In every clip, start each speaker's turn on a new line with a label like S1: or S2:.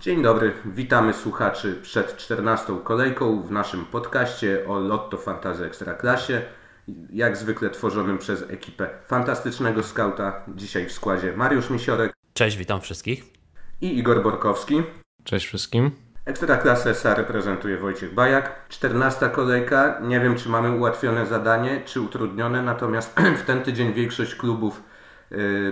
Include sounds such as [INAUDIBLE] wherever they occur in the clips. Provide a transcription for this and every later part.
S1: Dzień dobry, witamy słuchaczy przed 14 kolejką w naszym podcaście o Lotto Fantazy Ekstraklasie. Jak zwykle tworzonym przez ekipę fantastycznego skauta. Dzisiaj w składzie Mariusz Misiorek.
S2: Cześć, witam wszystkich.
S1: I Igor Borkowski.
S3: Cześć wszystkim.
S1: Ekstraklasę SA reprezentuje Wojciech Bajak. 14 kolejka. Nie wiem, czy mamy ułatwione zadanie, czy utrudnione, natomiast [CLEARS THROAT] w ten tydzień większość klubów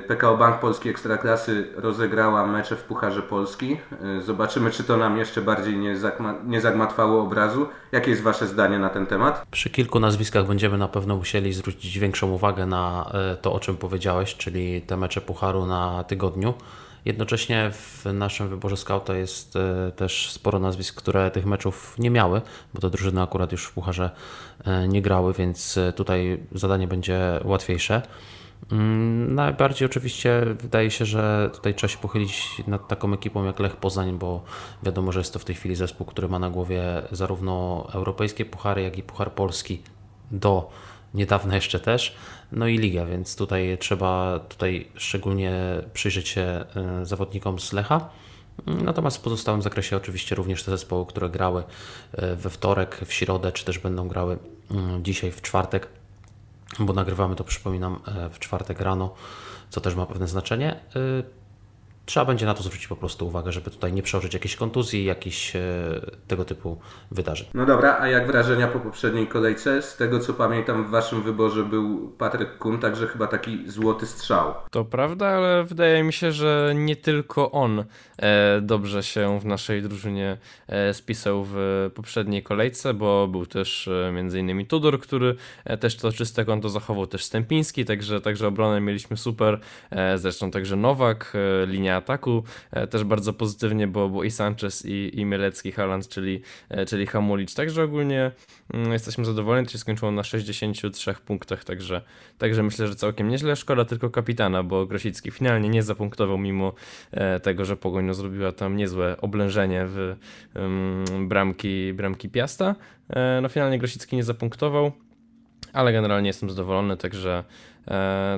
S1: PKO Bank Polski Ekstraklasy rozegrała mecze w Pucharze Polski. Y, zobaczymy, czy to nam jeszcze bardziej nie, zagma- nie zagmatwało obrazu. Jakie jest Wasze zdanie na ten temat?
S2: Przy kilku nazwiskach będziemy na pewno musieli zwrócić większą uwagę na e, to, o czym powiedziałeś, czyli te mecze Pucharu na tygodniu. Jednocześnie w naszym wyborze skauta jest e, też sporo nazwisk, które tych meczów nie miały, bo te drużyny akurat już w Pucharze e, nie grały, więc e, tutaj zadanie będzie łatwiejsze. Mm, Najbardziej oczywiście wydaje się, że tutaj trzeba się pochylić nad taką ekipą jak Lech Poznań, bo wiadomo, że jest to w tej chwili zespół, który ma na głowie zarówno europejskie puchary, jak i Puchar Polski do niedawna jeszcze też, no i Liga, więc tutaj trzeba tutaj szczególnie przyjrzeć się e, zawodnikom z Lecha. Natomiast w pozostałym zakresie oczywiście również te zespoły, które grały e, we wtorek, w środę, czy też będą grały mm, dzisiaj w czwartek, bo nagrywamy to, przypominam, e, w czwartek rano, co też ma pewne znaczenie. Trzeba będzie na to zwrócić po prostu uwagę, żeby tutaj nie przełożyć jakiejś kontuzji, jakichś e, tego typu wydarzeń.
S1: No dobra, a jak wrażenia po poprzedniej kolejce? Z tego co pamiętam, w Waszym wyborze był Patryk Kun, także chyba taki złoty strzał.
S3: To prawda, ale wydaje mi się, że nie tylko on e, dobrze się w naszej drużynie e, spisał w poprzedniej kolejce, bo był też m.in. Tudor, który też to czyste konto zachował, też Stępiński, także, także obronę mieliśmy super, zresztą także Nowak, linia ataku e, też bardzo pozytywnie, bo i Sanchez i, i Mielecki, Haaland, czyli, e, czyli Hamulicz, także ogólnie mm, jesteśmy zadowoleni, to się skończyło na 63 punktach, także, także myślę, że całkiem nieźle. Szkoda tylko kapitana, bo Grosicki finalnie nie zapunktował, mimo e, tego, że Pogoń no, zrobiła tam niezłe oblężenie w em, bramki, bramki Piasta. No finalnie Grosicki nie zapunktował, ale generalnie jestem zadowolony, także,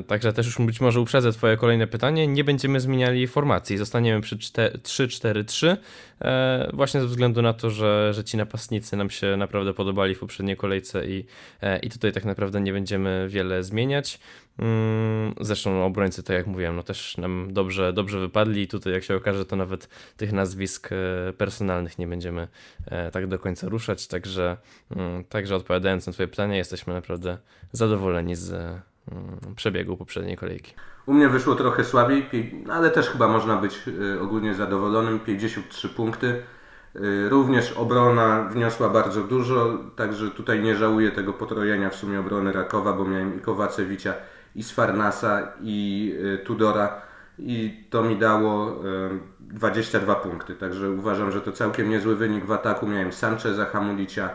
S3: także też już być może uprzedzę Twoje kolejne pytanie. Nie będziemy zmieniali formacji, zostaniemy przy 3-4-3, e, właśnie ze względu na to, że, że ci napastnicy nam się naprawdę podobali w poprzedniej kolejce i, e, i tutaj tak naprawdę nie będziemy wiele zmieniać. Mm, Zresztą obrońcy, tak jak mówiłem, no też nam dobrze, dobrze wypadli tutaj jak się okaże, to nawet tych nazwisk e, personalnych nie będziemy e, tak do końca ruszać, także, mm, także odpowiadając na Twoje pytanie, jesteśmy naprawdę zadowoleni z przebiegu poprzedniej kolejki.
S1: U mnie wyszło trochę słabiej, ale też chyba można być y, ogólnie zadowolonym. 53 punkty. Y, Również obrona wniosła bardzo dużo, także tutaj nie żałuję tego potrojenia w sumie obrony Rakowa, bo miałem i Kowacewicza, i Sfarnasa, i y, Tudora i to mi dało y, 22 punkty, także uważam, że to całkiem niezły wynik w ataku. Miałem Sancheza, Hamulicia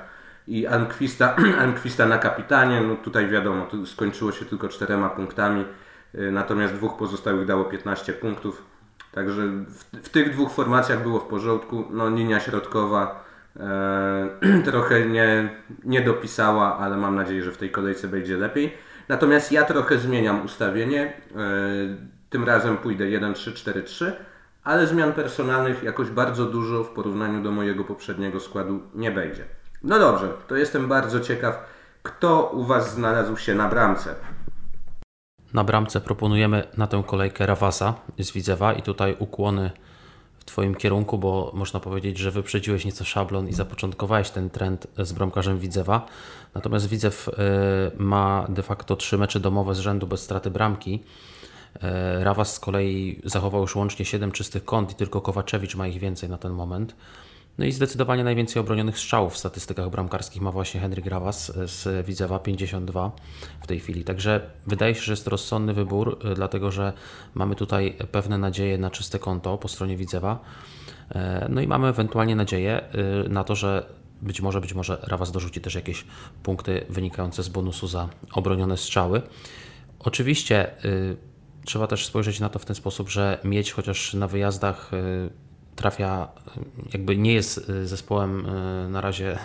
S1: i Anquista, [CLEARS THROAT] Anquista na kapitanie, no tutaj wiadomo, skończyło się tylko czterema punktami, y, natomiast dwóch pozostałych dało 15 punktów. Także w, w tych dwóch formacjach było w porządku. No, linia środkowa e, [CLEARS THROAT] trochę nie, nie dopisała, ale mam nadzieję, że w tej kolejce będzie lepiej. Natomiast ja trochę zmieniam ustawienie. E, tym razem pójdę 1-3-4-3, ale zmian personalnych jakoś bardzo dużo w porównaniu do mojego poprzedniego składu nie będzie. No dobrze, to jestem bardzo ciekaw, kto u Was znalazł się na bramce.
S2: Na bramce proponujemy na tę kolejkę Rawasa z Widzewa i tutaj ukłony w Twoim kierunku, bo można powiedzieć, że wyprzedziłeś nieco szablon i zapoczątkowałeś ten trend z bramkarzem Widzewa. Natomiast Widzew y, ma de facto trzy mecze domowe z rzędu bez straty bramki. E, Rawas z kolei zachował już łącznie 7 czystych kąt i tylko Kowaczewicz ma ich więcej na ten moment. No i zdecydowanie najwięcej obronionych strzałów w statystykach bramkarskich ma właśnie Henryk Rawas z Widzewa 52 w tej chwili. Także wydaje się, że jest to rozsądny wybór, y, dlatego że mamy tutaj pewne nadzieje na czyste konto po stronie Widzewa. E, No i mamy ewentualnie nadzieję na to, że być może, być może Rawas dorzuci też jakieś punkty wynikające z bonusu za obronione strzały. Oczywiście trzeba też spojrzeć na to w ten sposób, że mieć chociaż na wyjazdach trafia, jakby nie jest zespołem na razie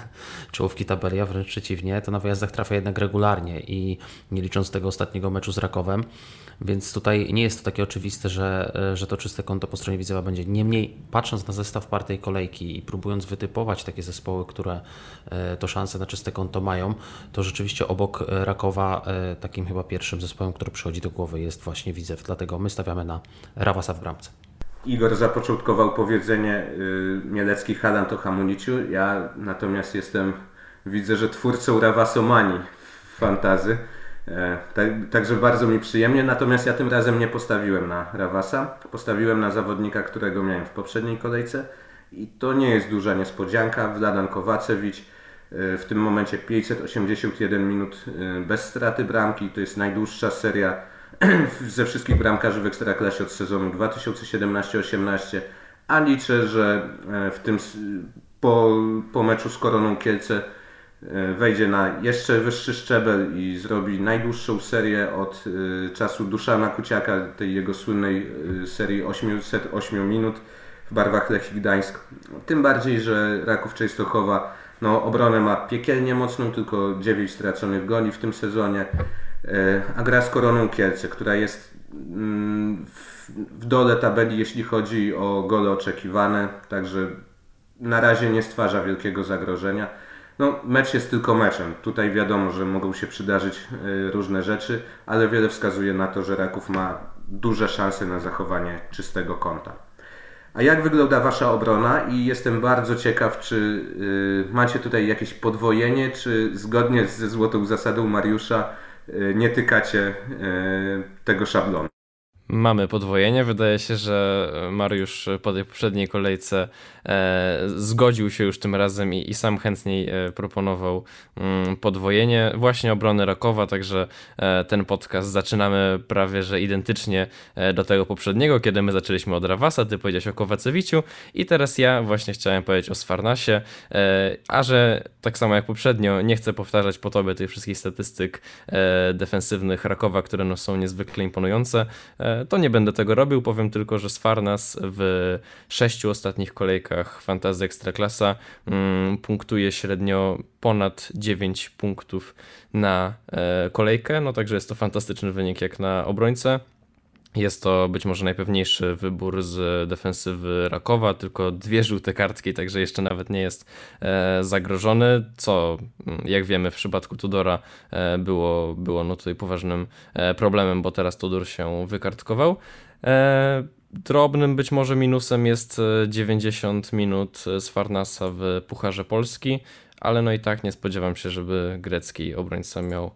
S2: czołówki tabeli, a wręcz przeciwnie, to na wyjazdach trafia jednak regularnie i nie licząc tego ostatniego meczu z Rakowem, więc tutaj nie jest to takie oczywiste, że, że to czyste konto po stronie Widzewa będzie. Niemniej, patrząc na zestaw partej kolejki i próbując wytypować takie zespoły, które to szanse na czyste konto mają, to rzeczywiście obok Rakowa takim chyba pierwszym zespołem, który przychodzi do głowy jest właśnie Widzew. Dlatego my stawiamy na Rawasa w bramce.
S1: Igor zapoczątkował powiedzenie y, Mielecki Halan to Hamuniciu. Ja natomiast jestem, widzę, że twórcą Rawasomanii w fantazy. E, tak, także bardzo mi przyjemnie, natomiast ja tym razem nie postawiłem na Rawasa. Postawiłem na zawodnika, którego miałem w poprzedniej kolejce i to nie jest duża niespodzianka. Wladan Kowacewicz e, w tym momencie 581 minut e, bez straty bramki. To jest najdłuższa seria [CLEARS THROAT] ze wszystkich bramkarzy w Ekstraklasie od sezonu 2017-18. A liczę, że w tym po, po meczu z Koroną Kielce E, wejdzie na jeszcze wyższy szczebel i zrobi najdłuższą serię od e, czasu Duszana Kuciaka, tej jego słynnej e, serii 808 minut w barwach Lechii Gdańsk. Tym bardziej, że Raków Częstochowa no, obronę ma piekielnie mocną, tylko 9 straconych goli w tym sezonie, a gra z Koroną Kielce, która jest mm, w dole tabeli, jeśli chodzi o gole oczekiwane, także na razie nie stwarza wielkiego zagrożenia. No, mecz jest tylko meczem. Tutaj wiadomo, że mogą się przydarzyć e, różne rzeczy, ale wiele wskazuje na to, że Raków ma duże szanse na zachowanie czystego konta. A jak wygląda Wasza obrona? I jestem bardzo ciekaw, czy y, macie tutaj jakieś podwojenie, czy zgodnie ze złotą zasadą Mariusza nie tykacie y, tego szablonu?
S3: Mamy podwojenie. Wydaje się, że Mariusz po tej poprzedniej kolejce e, zgodził się już tym razem i, i sam chętniej e, proponował mm, podwojenie właśnie obrony Rakowa, także e, ten podcast zaczynamy prawie że identycznie e, do tego poprzedniego, kiedy my zaczęliśmy od Rawasa, ty powiedziałeś o Kowacewiciu i teraz ja właśnie chciałem powiedzieć o Sfarnasie, e, a że tak samo jak poprzednio nie chcę powtarzać po tobie tych wszystkich statystyk e, defensywnych Rakowa, które no, są niezwykle imponujące, to nie będę tego robił, powiem tylko, że Sfarnas w sześciu ostatnich kolejkach Fantazy Ekstraklasa mm, punktuje średnio ponad 9 punktów na e, kolejkę, no także jest to fantastyczny wynik jak na obrońcę. Jest to być może najpewniejszy wybór z defensywy Rakowa, tylko dwie żółte kartki, także jeszcze nawet nie jest e, zagrożony, co mm, jak wiemy w przypadku Tudora e, było, było no tutaj poważnym e, problemem, bo teraz Tudor się wykartkował. Drobnym być może minusem jest 90 minut z Farnasa w Pucharze Polski, ale no i tak nie spodziewam się, żeby grecki obrońca miał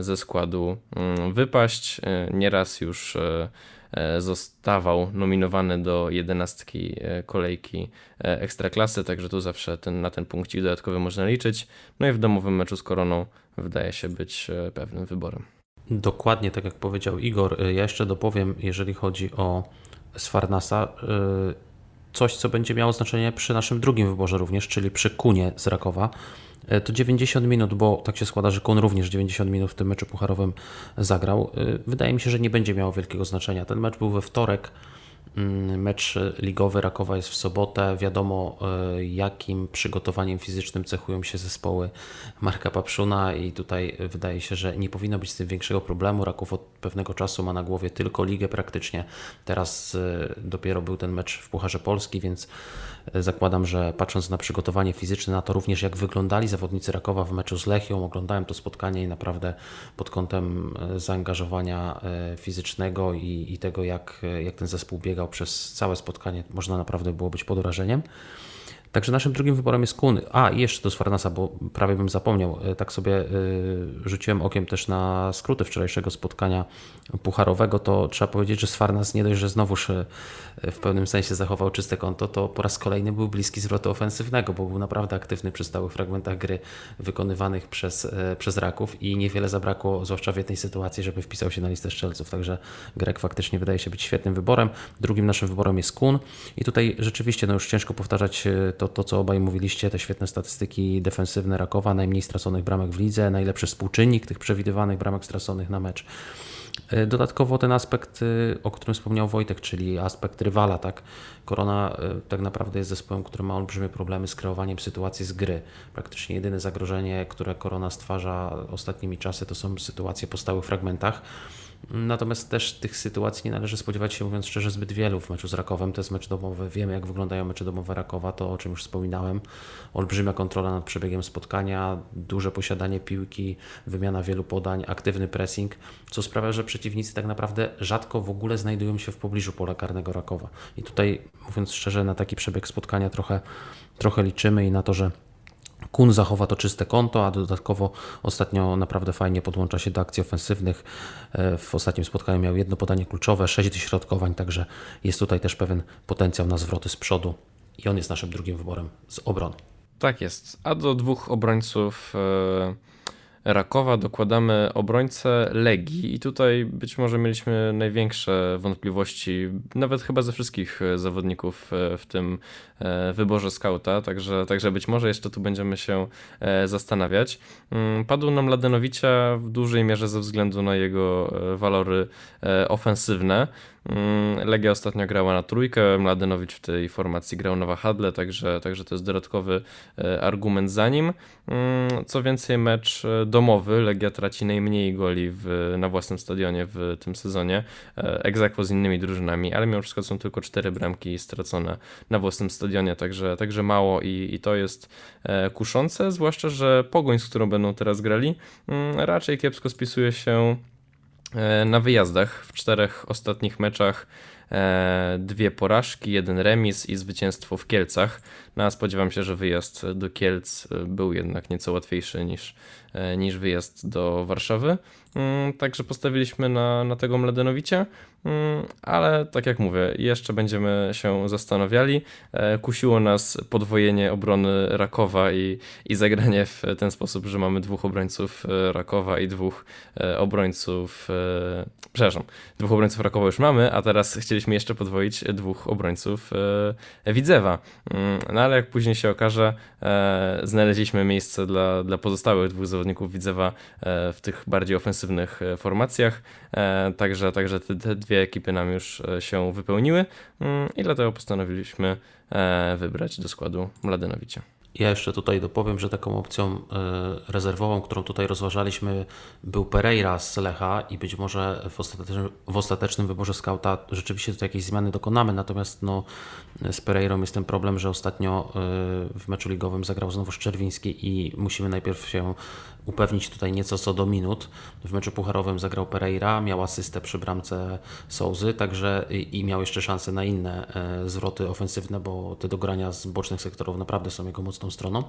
S3: ze składu mm, wypaść. E, nieraz już e, zostawał nominowany do jedenastki kolejki Ekstraklasy, także tu zawsze ten, na ten punkcik dodatkowy można liczyć. No i w domowym meczu z Koroną wydaje się być pewnym wyborem.
S2: Dokładnie tak jak powiedział Igor. Ja jeszcze dopowiem, jeżeli chodzi o Sfarnasa, coś co będzie miało znaczenie przy naszym drugim wyborze również, czyli przy Kunie z Rakowa. E, to 90 minut, bo tak się składa, że Kun również 90 minut w tym meczu pucharowym zagrał. E, wydaje mi się, że nie będzie miało wielkiego znaczenia. Ten mecz był we wtorek. Mm, mecz ligowy Rakowa jest w sobotę. Wiadomo, e, jakim przygotowaniem fizycznym cechują się zespoły Marka Papszuna, i tutaj wydaje się, że nie powinno być z tym większego problemu. Raków od pewnego czasu ma na głowie tylko ligę praktycznie. Teraz dopiero był ten mecz w Pucharze Polski, więc Zakładam, że patrząc na przygotowanie fizyczne, na to również jak wyglądali zawodnicy Rakowa w meczu z Lechią, oglądałem to spotkanie i naprawdę pod kątem e, zaangażowania e, fizycznego i, i tego, jak, jak ten zespół biegał przez całe spotkanie, można naprawdę było być pod wrażeniem. Także naszym drugim wyborem jest Kun. A, jeszcze do Sfarnasa, bo prawie bym zapomniał. E, tak sobie rzuciłem okiem też na skróty wczorajszego spotkania pucharowego, to trzeba powiedzieć, że Sfarnas nie dość, że znowuż w pewnym sensie zachował czyste konto, to po raz kolejny był bliski zwrotu ofensywnego, bo był naprawdę aktywny przy stałych fragmentach gry wykonywanych przez, e, przez Raków i niewiele zabrakło, zwłaszcza w jednej sytuacji, żeby wpisał się na listę strzelców. Także Grek faktycznie wydaje się być świetnym wyborem. Drugim naszym wyborem jest Kun i tutaj rzeczywiście no już ciężko powtarzać e, to, to co obaj mówiliście, te świetne statystyki defensywne Rakowa, najmniej straconych bramek w lidze, najlepszy współczynnik tych przewidywanych bramek straconych na mecz. E, dodatkowo ten aspekt, e, o którym wspomniał Wojtek, czyli aspekt rywala, tak? Korona e, tak naprawdę jest zespołem, który ma olbrzymie problemy z kreowaniem sytuacji z gry. Praktycznie jedyne zagrożenie, które Korona stwarza ostatnimi czasy, to są sytuacje po stałych fragmentach. Natomiast też tych sytuacji nie należy spodziewać się, mówiąc szczerze, zbyt wielu w meczu z Rakowem. To jest mecz domowy. Wiemy, jak wyglądają mecze domowe Rakowa, to o czym już wspominałem. Olbrzymia kontrola nad przebiegiem spotkania, duże posiadanie piłki, wymiana wielu podań, aktywny pressing, co sprawia, że przeciwnicy tak naprawdę rzadko w ogóle znajdują się w pobliżu pola karnego Rakowa. I tutaj, mówiąc szczerze, na taki przebieg spotkania trochę, trochę liczymy i na to, że Kun zachowa to czyste konto, a dodatkowo ostatnio naprawdę fajnie podłącza się do akcji ofensywnych. E, w ostatnim spotkaniu miał jedno podanie kluczowe, sześć dośrodkowań, także jest tutaj też pewien potencjał na zwroty z przodu i on jest naszym drugim wyborem z obrony.
S3: Tak jest. A do dwóch obrońców. Yy Rakowa dokładamy obrońcę Legii i tutaj być może mieliśmy największe wątpliwości, nawet chyba ze wszystkich e, zawodników e, w tym e, wyborze skauta, także, także być może jeszcze tu będziemy się zastanawiać. Mm, padł nam Ladenowicia w dużej mierze ze względu na jego walory ofensywne. Mm, Legia ostatnio grała na trójkę, Mladenowicz w tej formacji grał na wahadle, także, także to jest dodatkowy argument za nim. Mm, co więcej, mecz e, domowy, Legia traci najmniej goli w, na własnym stadionie w tym sezonie, e, egzakwo z innymi drużynami, ale mimo wszystko są tylko cztery bramki stracone na własnym stadionie, także, także mało i, i to jest kuszące, zwłaszcza, że Pogoń, z którą będą teraz grali, mm, raczej kiepsko spisuje się E, na wyjazdach. W czterech ostatnich meczach e, dwie porażki, jeden remis i zwycięstwo w Kielcach. No a spodziewam się, że wyjazd do Kielc był jednak nieco łatwiejszy niż, e, niż wyjazd do Warszawy. Mm, także postawiliśmy na, na tego Mladenowicia. Mm, ale tak jak mówię, jeszcze będziemy się zastanawiali. E, kusiło nas podwojenie obrony Rakowa i, i zagranie w ten sposób, że mamy dwóch obrońców e, Rakowa i dwóch e, obrońców, przepraszam, dwóch obrońców Rakowa już mamy, a teraz chcieliśmy jeszcze podwoić dwóch obrońców Widzewa. Mm, no ale jak później się okaże, znaleźliśmy miejsce dla, dla pozostałych dwóch zawodników Widzewa w tych bardziej ofensywnych formacjach, także, także te, te dwie ekipy nam już e, się wypełniły mm, i dlatego postanowiliśmy e, wybrać do składu Mladenowicza.
S2: Ja jeszcze tutaj dopowiem, że taką opcją e, rezerwową, którą tutaj rozważaliśmy, był Pereira z Lecha i być może w ostatecznym, w ostatecznym wyborze skauta rzeczywiście tutaj jakieś zmiany dokonamy. Natomiast no, z Pereirą jest ten problem, że ostatnio w meczu ligowym zagrał znowu Szczerwiński i musimy najpierw się upewnić tutaj nieco co do minut. W meczu pucharowym zagrał Pereira, miał asystę przy bramce Souzy, także i, i miał jeszcze szansę na inne e, zwroty ofensywne, bo te dogrania z bocznych sektorów naprawdę są jego mocną stroną.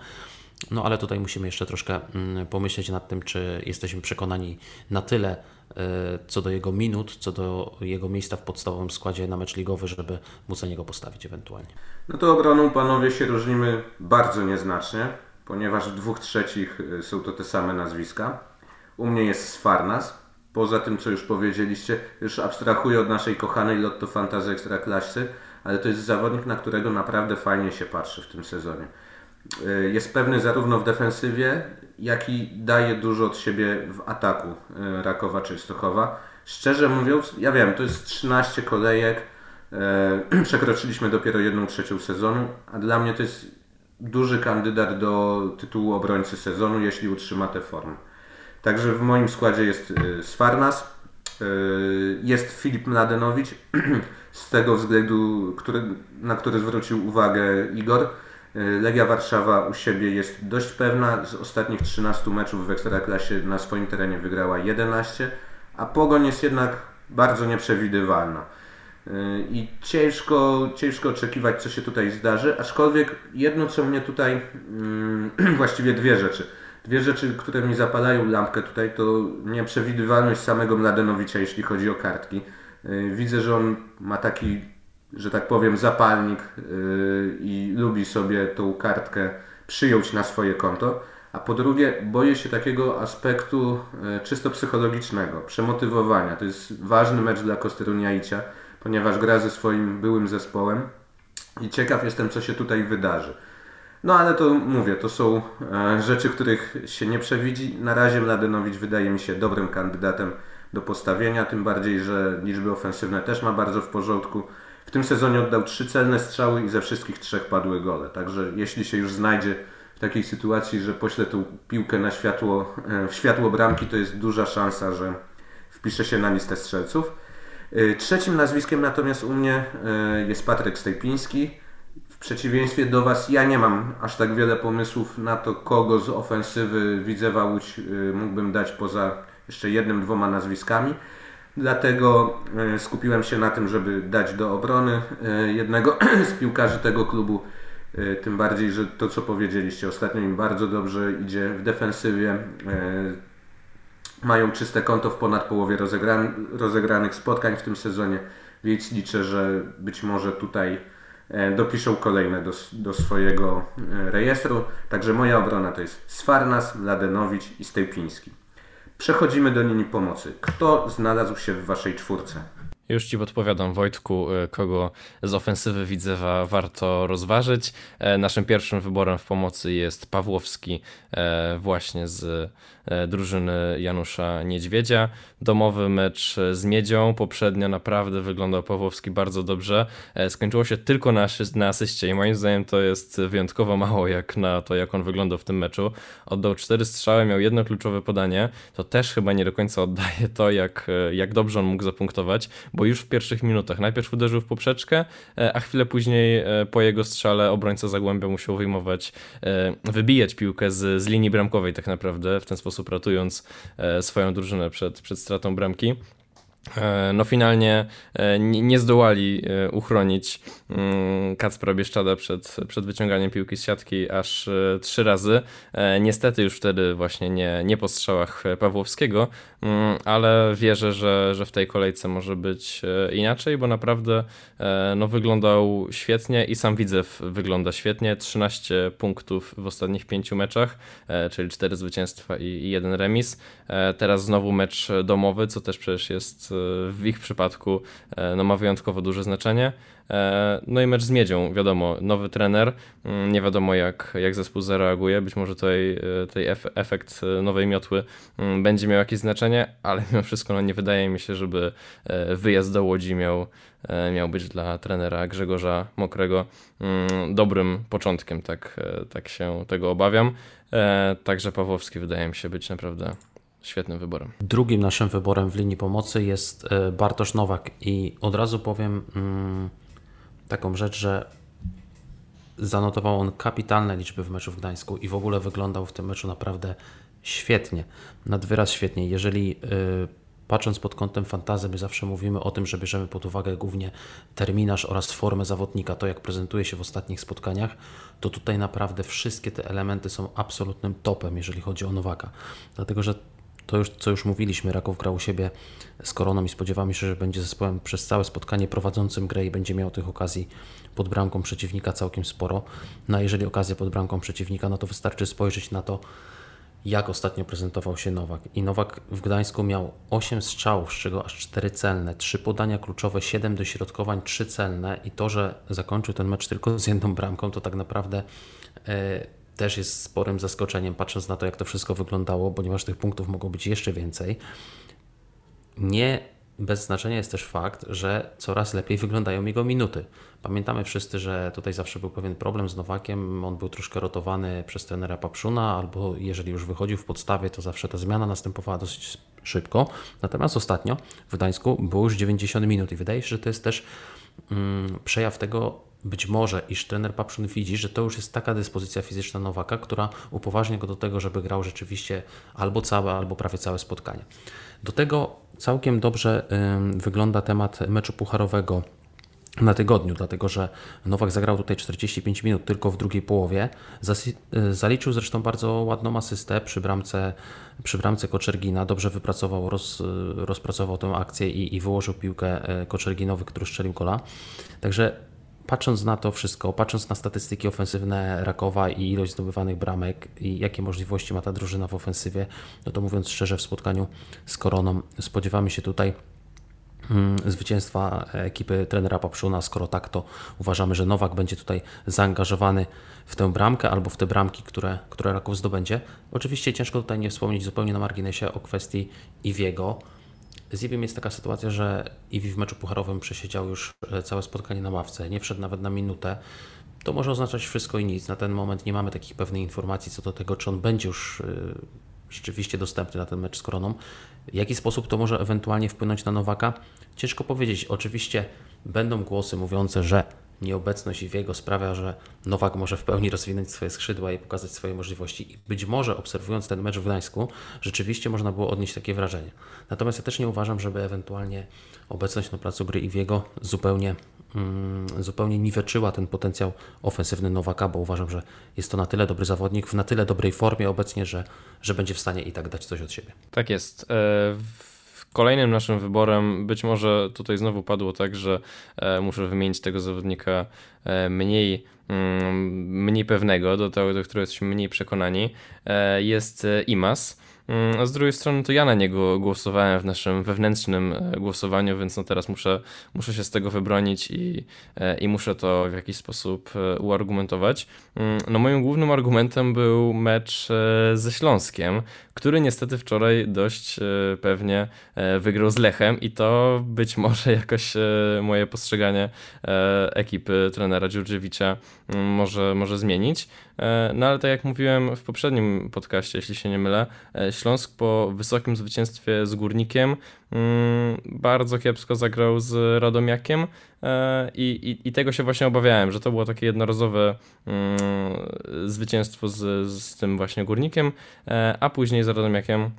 S2: No ale tutaj musimy jeszcze troszkę mm, pomyśleć nad tym, czy jesteśmy przekonani na tyle e, co do jego minut, co do jego miejsca w podstawowym składzie na mecz ligowy, żeby móc na niego postawić ewentualnie.
S1: No to obroną panowie się różnimy bardzo nieznacznie ponieważ w dwóch trzecich y, są to te same nazwiska. U mnie jest Sfarnas. Poza tym, co już powiedzieliście, już abstrahuję od naszej kochanej Lotto Fantazy Ekstraklasy, ale to jest zawodnik, na którego naprawdę fajnie się patrzy w tym sezonie. Y, jest pewny zarówno w defensywie, jak i daje dużo od siebie w ataku y, Rakowa Częstochowa. Szczerze mówiąc, ja wiem, to jest 13 kolejek, [CLEARS THROAT] przekroczyliśmy dopiero jedną trzecią sezonu, a dla mnie to jest duży kandydat do tytułu obrońcy sezonu, jeśli utrzyma tę formę. Także w moim składzie jest y, Sfarnas, y, jest Filip Mladenowicz, [CLEARS THROAT] z tego względu, który, na który zwrócił uwagę Igor. Y, Legia Warszawa u siebie jest dość pewna. Z ostatnich 13 meczów w Ekstraklasie na swoim terenie wygrała 11, a Pogoń jest jednak bardzo nieprzewidywalna. I ciężko, ciężko oczekiwać, co się tutaj zdarzy, aczkolwiek jedno, co mnie tutaj, mm, [CLEARS THROAT] właściwie dwie rzeczy. Dwie rzeczy, które mi zapalają lampkę tutaj, to nieprzewidywalność samego Mladenowicza, jeśli chodzi o kartki. Y, widzę, że on ma taki, że tak powiem, zapalnik y, i lubi sobie tą kartkę przyjąć na swoje konto. A po drugie, boję się takiego aspektu czysto psychologicznego, przemotywowania. To jest ważny mecz dla Kosteruniaicia ponieważ gra ze swoim byłym zespołem i ciekaw jestem, co się tutaj wydarzy. No ale to mówię, to są e, rzeczy, których się nie przewidzi. Na razie Mladenowicz wydaje mi się dobrym kandydatem, do postawienia, tym bardziej, że liczby ofensywne też ma bardzo w porządku. W tym sezonie oddał trzy celne strzały i ze wszystkich trzech padły gole. Także jeśli się już znajdzie w takiej sytuacji, że pośle tą piłkę na światło, e, w światło bramki, to jest duża szansa, że wpisze się na listę strzelców. E, trzecim nazwiskiem natomiast u mnie e, jest Patryk Stejpiński. W przeciwieństwie do Was ja nie mam aż tak wiele pomysłów na to, kogo z ofensywy Widzewa Łódź mógłbym dać poza jeszcze jednym, dwoma nazwiskami. Dlatego skupiłem się na tym, żeby dać do obrony jednego [CLEARS THROAT] z piłkarzy tego klubu, tym bardziej, że to co powiedzieliście, ostatnio im bardzo dobrze idzie w defensywie. E, mają czyste konto w ponad połowie rozegranych spotkań w tym sezonie, więc liczę, że być może tutaj e, dopiszą kolejne do, do swojego rejestru. Także moja obrona to jest Sfarnas, Ladenowicz i Stejpiński. Przechodzimy do linii pomocy. Kto znalazł się w Waszej czwórce?
S3: Już Ci podpowiadam, Wojtku, y, kogo z ofensywy Widzewa warto rozważyć. E, naszym pierwszym wyborem w pomocy jest Pawłowski, e, właśnie z e, drużyny Janusza Niedźwiedzia. Domowy mecz z Miedzią. Poprzednio naprawdę wyglądał Pawłowski bardzo dobrze. Skończyło się tylko na, na asyście i moim zdaniem to jest wyjątkowo mało jak na to, jak on wyglądał w tym meczu. Oddał cztery strzały, miał jedno kluczowe podanie. To też chyba nie do końca oddaje to, jak, jak dobrze on mógł zapunktować bo już w pierwszych minutach najpierw uderzył w poprzeczkę, e, a chwilę później e, po jego strzale obrońca Zagłębia musiał wyjmować, e, wybijać piłkę z, z linii bramkowej tak naprawdę, w ten sposób ratując swoją drużynę przed, przed stratą bramki. E, no finalnie e, nie zdołali e, uchronić mm, Kacpra Bieszczada przed, przed wyciąganiem piłki z siatki aż trzy razy. Niestety już wtedy właśnie nie, nie po strzałach Pawłowskiego, mm, ale wierzę, że, że w tej kolejce może być inaczej, bo naprawdę no, wyglądał świetnie i sam Widzew wygląda świetnie. 13 punktów w ostatnich pięciu meczach, czyli 4 zwycięstwa i, i jeden remis. Teraz znowu mecz domowy, co też przecież jest w ich przypadku e, no, ma wyjątkowo duże znaczenie. E, no i mecz z Miedzią, wiadomo, nowy trener, mm, nie wiadomo jak, jak zespół zareaguje, być może tutaj, tutaj efekt nowej miotły mm, będzie miał jakieś znaczenie, ale mimo wszystko no, nie wydaje mi się, żeby wyjazd do Łodzi miał, miał być dla trenera Grzegorza Mokrego mm, dobrym początkiem, tak, tak się tego obawiam. Także Pawłowski wydaje mi się być naprawdę świetnym wyborem.
S2: Drugim naszym wyborem w linii pomocy jest e, Bartosz Nowak i od razu powiem mm, taką rzecz, że zanotował on kapitalne liczby w meczu w Gdańsku i w ogóle wyglądał w tym meczu naprawdę świetnie, nad wyraz świetnie. Jeżeli y, patrząc pod kątem fantazy, my zawsze mówimy o tym, że bierzemy pod uwagę głównie terminarz oraz formę zawodnika, to jak prezentuje się w ostatnich spotkaniach, to tutaj naprawdę wszystkie te elementy są absolutnym topem, jeżeli chodzi o Nowaka. Dlatego, że to już, co już mówiliśmy, Raków grał u siebie z Koroną i spodziewamy się, że będzie zespołem przez całe spotkanie prowadzącym grę i będzie miał tych okazji pod bramką przeciwnika całkiem sporo. No a jeżeli okazja pod bramką przeciwnika, no to wystarczy spojrzeć na to, jak ostatnio prezentował się Nowak. I Nowak w Gdańsku miał 8 strzałów, z czego aż 4 celne, 3 podania kluczowe, 7 dośrodkowań, 3 celne i to, że zakończył ten mecz tylko z jedną bramką, to tak naprawdę... Też jest sporym zaskoczeniem, patrząc na to, jak to wszystko wyglądało, ponieważ tych punktów mogło być jeszcze więcej. Nie bez znaczenia jest też fakt, że coraz lepiej wyglądają jego minuty. Pamiętamy wszyscy, że tutaj zawsze był pewien problem z Nowakiem. On był troszkę rotowany przez trenera Papszuna, albo jeżeli już wychodził w podstawie, to zawsze ta zmiana następowała dosyć szybko. Natomiast ostatnio w Gdańsku było już 90 minut i wydaje się, że to jest też mm, przejaw tego, być może, iż trener Papszun widzi, że to już jest taka dyspozycja fizyczna Nowaka, która upoważnia go do tego, żeby grał rzeczywiście albo całe, albo prawie całe spotkanie. Do tego całkiem dobrze wygląda temat meczu pucharowego na tygodniu, dlatego że Nowak zagrał tutaj 45 minut tylko w drugiej połowie. Y, zaliczył zresztą bardzo ładną asystę przy bramce, przy bramce Koczergina. Dobrze wypracował, roz, rozpracował tę akcję i, i wyłożył piłkę y, Koczerginowy, który strzelił gola. Także patrząc na to wszystko, patrząc na statystyki ofensywne Rakowa i ilość zdobywanych bramek i jakie możliwości ma ta drużyna w ofensywie, no to mówiąc szczerze, w spotkaniu z Koroną spodziewamy się tutaj mm, zwycięstwa ekipy trenera Papszuna. Skoro tak, to uważamy, że Nowak będzie tutaj zaangażowany w tę bramkę albo w te bramki, które, które Raków zdobędzie. Oczywiście ciężko tutaj nie wspomnieć zupełnie na marginesie o kwestii Iwiego Z Iwim jest taka sytuacja, że Iwi w meczu pucharowym przesiedział już e, całe spotkanie na ławce, nie wszedł nawet na minutę. To może oznaczać wszystko i nic. Na ten moment nie mamy takich pewnych informacji co do tego, czy on będzie już rzeczywiście dostępny na ten mecz z Koroną. W jaki sposób to może ewentualnie wpłynąć na Nowaka? Ciężko powiedzieć. Oczywiście będą głosy mówiące, że nieobecność Iwiego sprawia, że Nowak może w pełni rozwinąć swoje skrzydła i pokazać swoje możliwości. I być może obserwując ten mecz w Gdańsku, rzeczywiście można było odnieść takie wrażenie. Natomiast ja też nie uważam, żeby ewentualnie obecność na placu gry Iwiego zupełnie, mm, zupełnie niweczyła ten potencjał ofensywny Nowaka, bo uważam, że jest to na tyle dobry zawodnik, w na tyle dobrej formie obecnie, że, że będzie w stanie i tak dać coś od siebie.
S3: Tak jest. E, Kolejnym naszym wyborem, być może tutaj znowu padło tak, że e, muszę wymienić tego zawodnika e, mniej, mm, mniej pewnego, do tego, do którego jesteśmy mniej przekonani, e, jest Imas. Mm, a z drugiej strony to ja na niego głosowałem w naszym wewnętrznym głosowaniu, więc no teraz muszę, muszę się z tego wybronić i, i muszę to w jakiś sposób uargumentować. Mm, no moim głównym argumentem był mecz ze Śląskiem, który niestety wczoraj dość pewnie wygrał z Lechem i to być może jakoś moje postrzeganie ekipy trenera Dziurdziewicza mm, może, może zmienić. No ale tak jak mówiłem w poprzednim podcaście, jeśli się nie mylę, Śląsk po wysokim zwycięstwie z Górnikiem bardzo kiepsko zagrał z Radomiakiem e, i, i, i, tego się właśnie obawiałem, że to było takie jednorazowe mm, zwycięstwo z, z tym właśnie Górnikiem, e, a później z Radomiakiem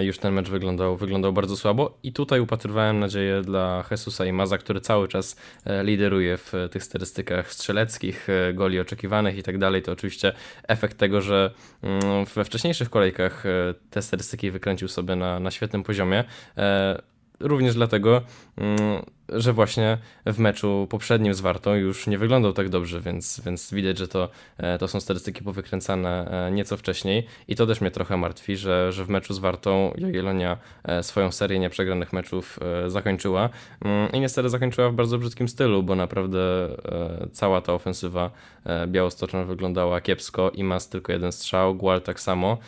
S3: już ten mecz wyglądał, wyglądał bardzo słabo i tutaj upatrywałem nadzieję dla Jesusa i Maza, który cały czas e, lideruje w tych statystykach strzeleckich, e, goli oczekiwanych i tak dalej. To oczywiście efekt tego, że mm, we wcześniejszych kolejkach te statystyki wykręcił sobie na, na świetnym poziomie. Również dlatego, mm, że właśnie w meczu poprzednim z Wartą już nie wyglądał tak dobrze, więc, więc widać, że to, e, to są statystyki powykręcane e, nieco wcześniej. I to też mnie trochę martwi, że, że w meczu z Wartą Jagiellonia e, swoją serię nieprzegranych meczów zakończyła. Mm, i niestety zakończyła w bardzo brzydkim stylu, bo naprawdę cała ta ofensywa białostoczna wyglądała kiepsko i mas tylko jeden strzał, Gual tak samo,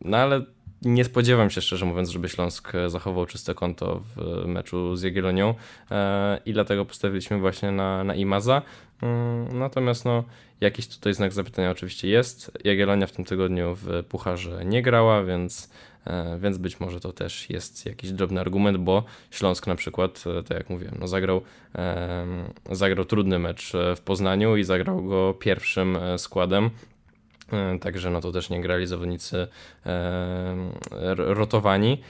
S3: no ale nie spodziewam się, szczerze mówiąc, żeby Śląsk e, zachował czyste konto w meczu z Jagiellonią e, i dlatego postawiliśmy właśnie na, na Imaza. Mm, natomiast no, jakiś tutaj znak zapytania oczywiście jest. Jagiellonia w tym tygodniu w Pucharze nie grała, więc, e, więc być może to też jest jakiś drobny argument, bo Śląsk na przykład, tak jak mówiłem, no zagrał, zagrał trudny mecz w Poznaniu i zagrał go pierwszym składem E, także no to też nie grali zawodnicy e, rotowani.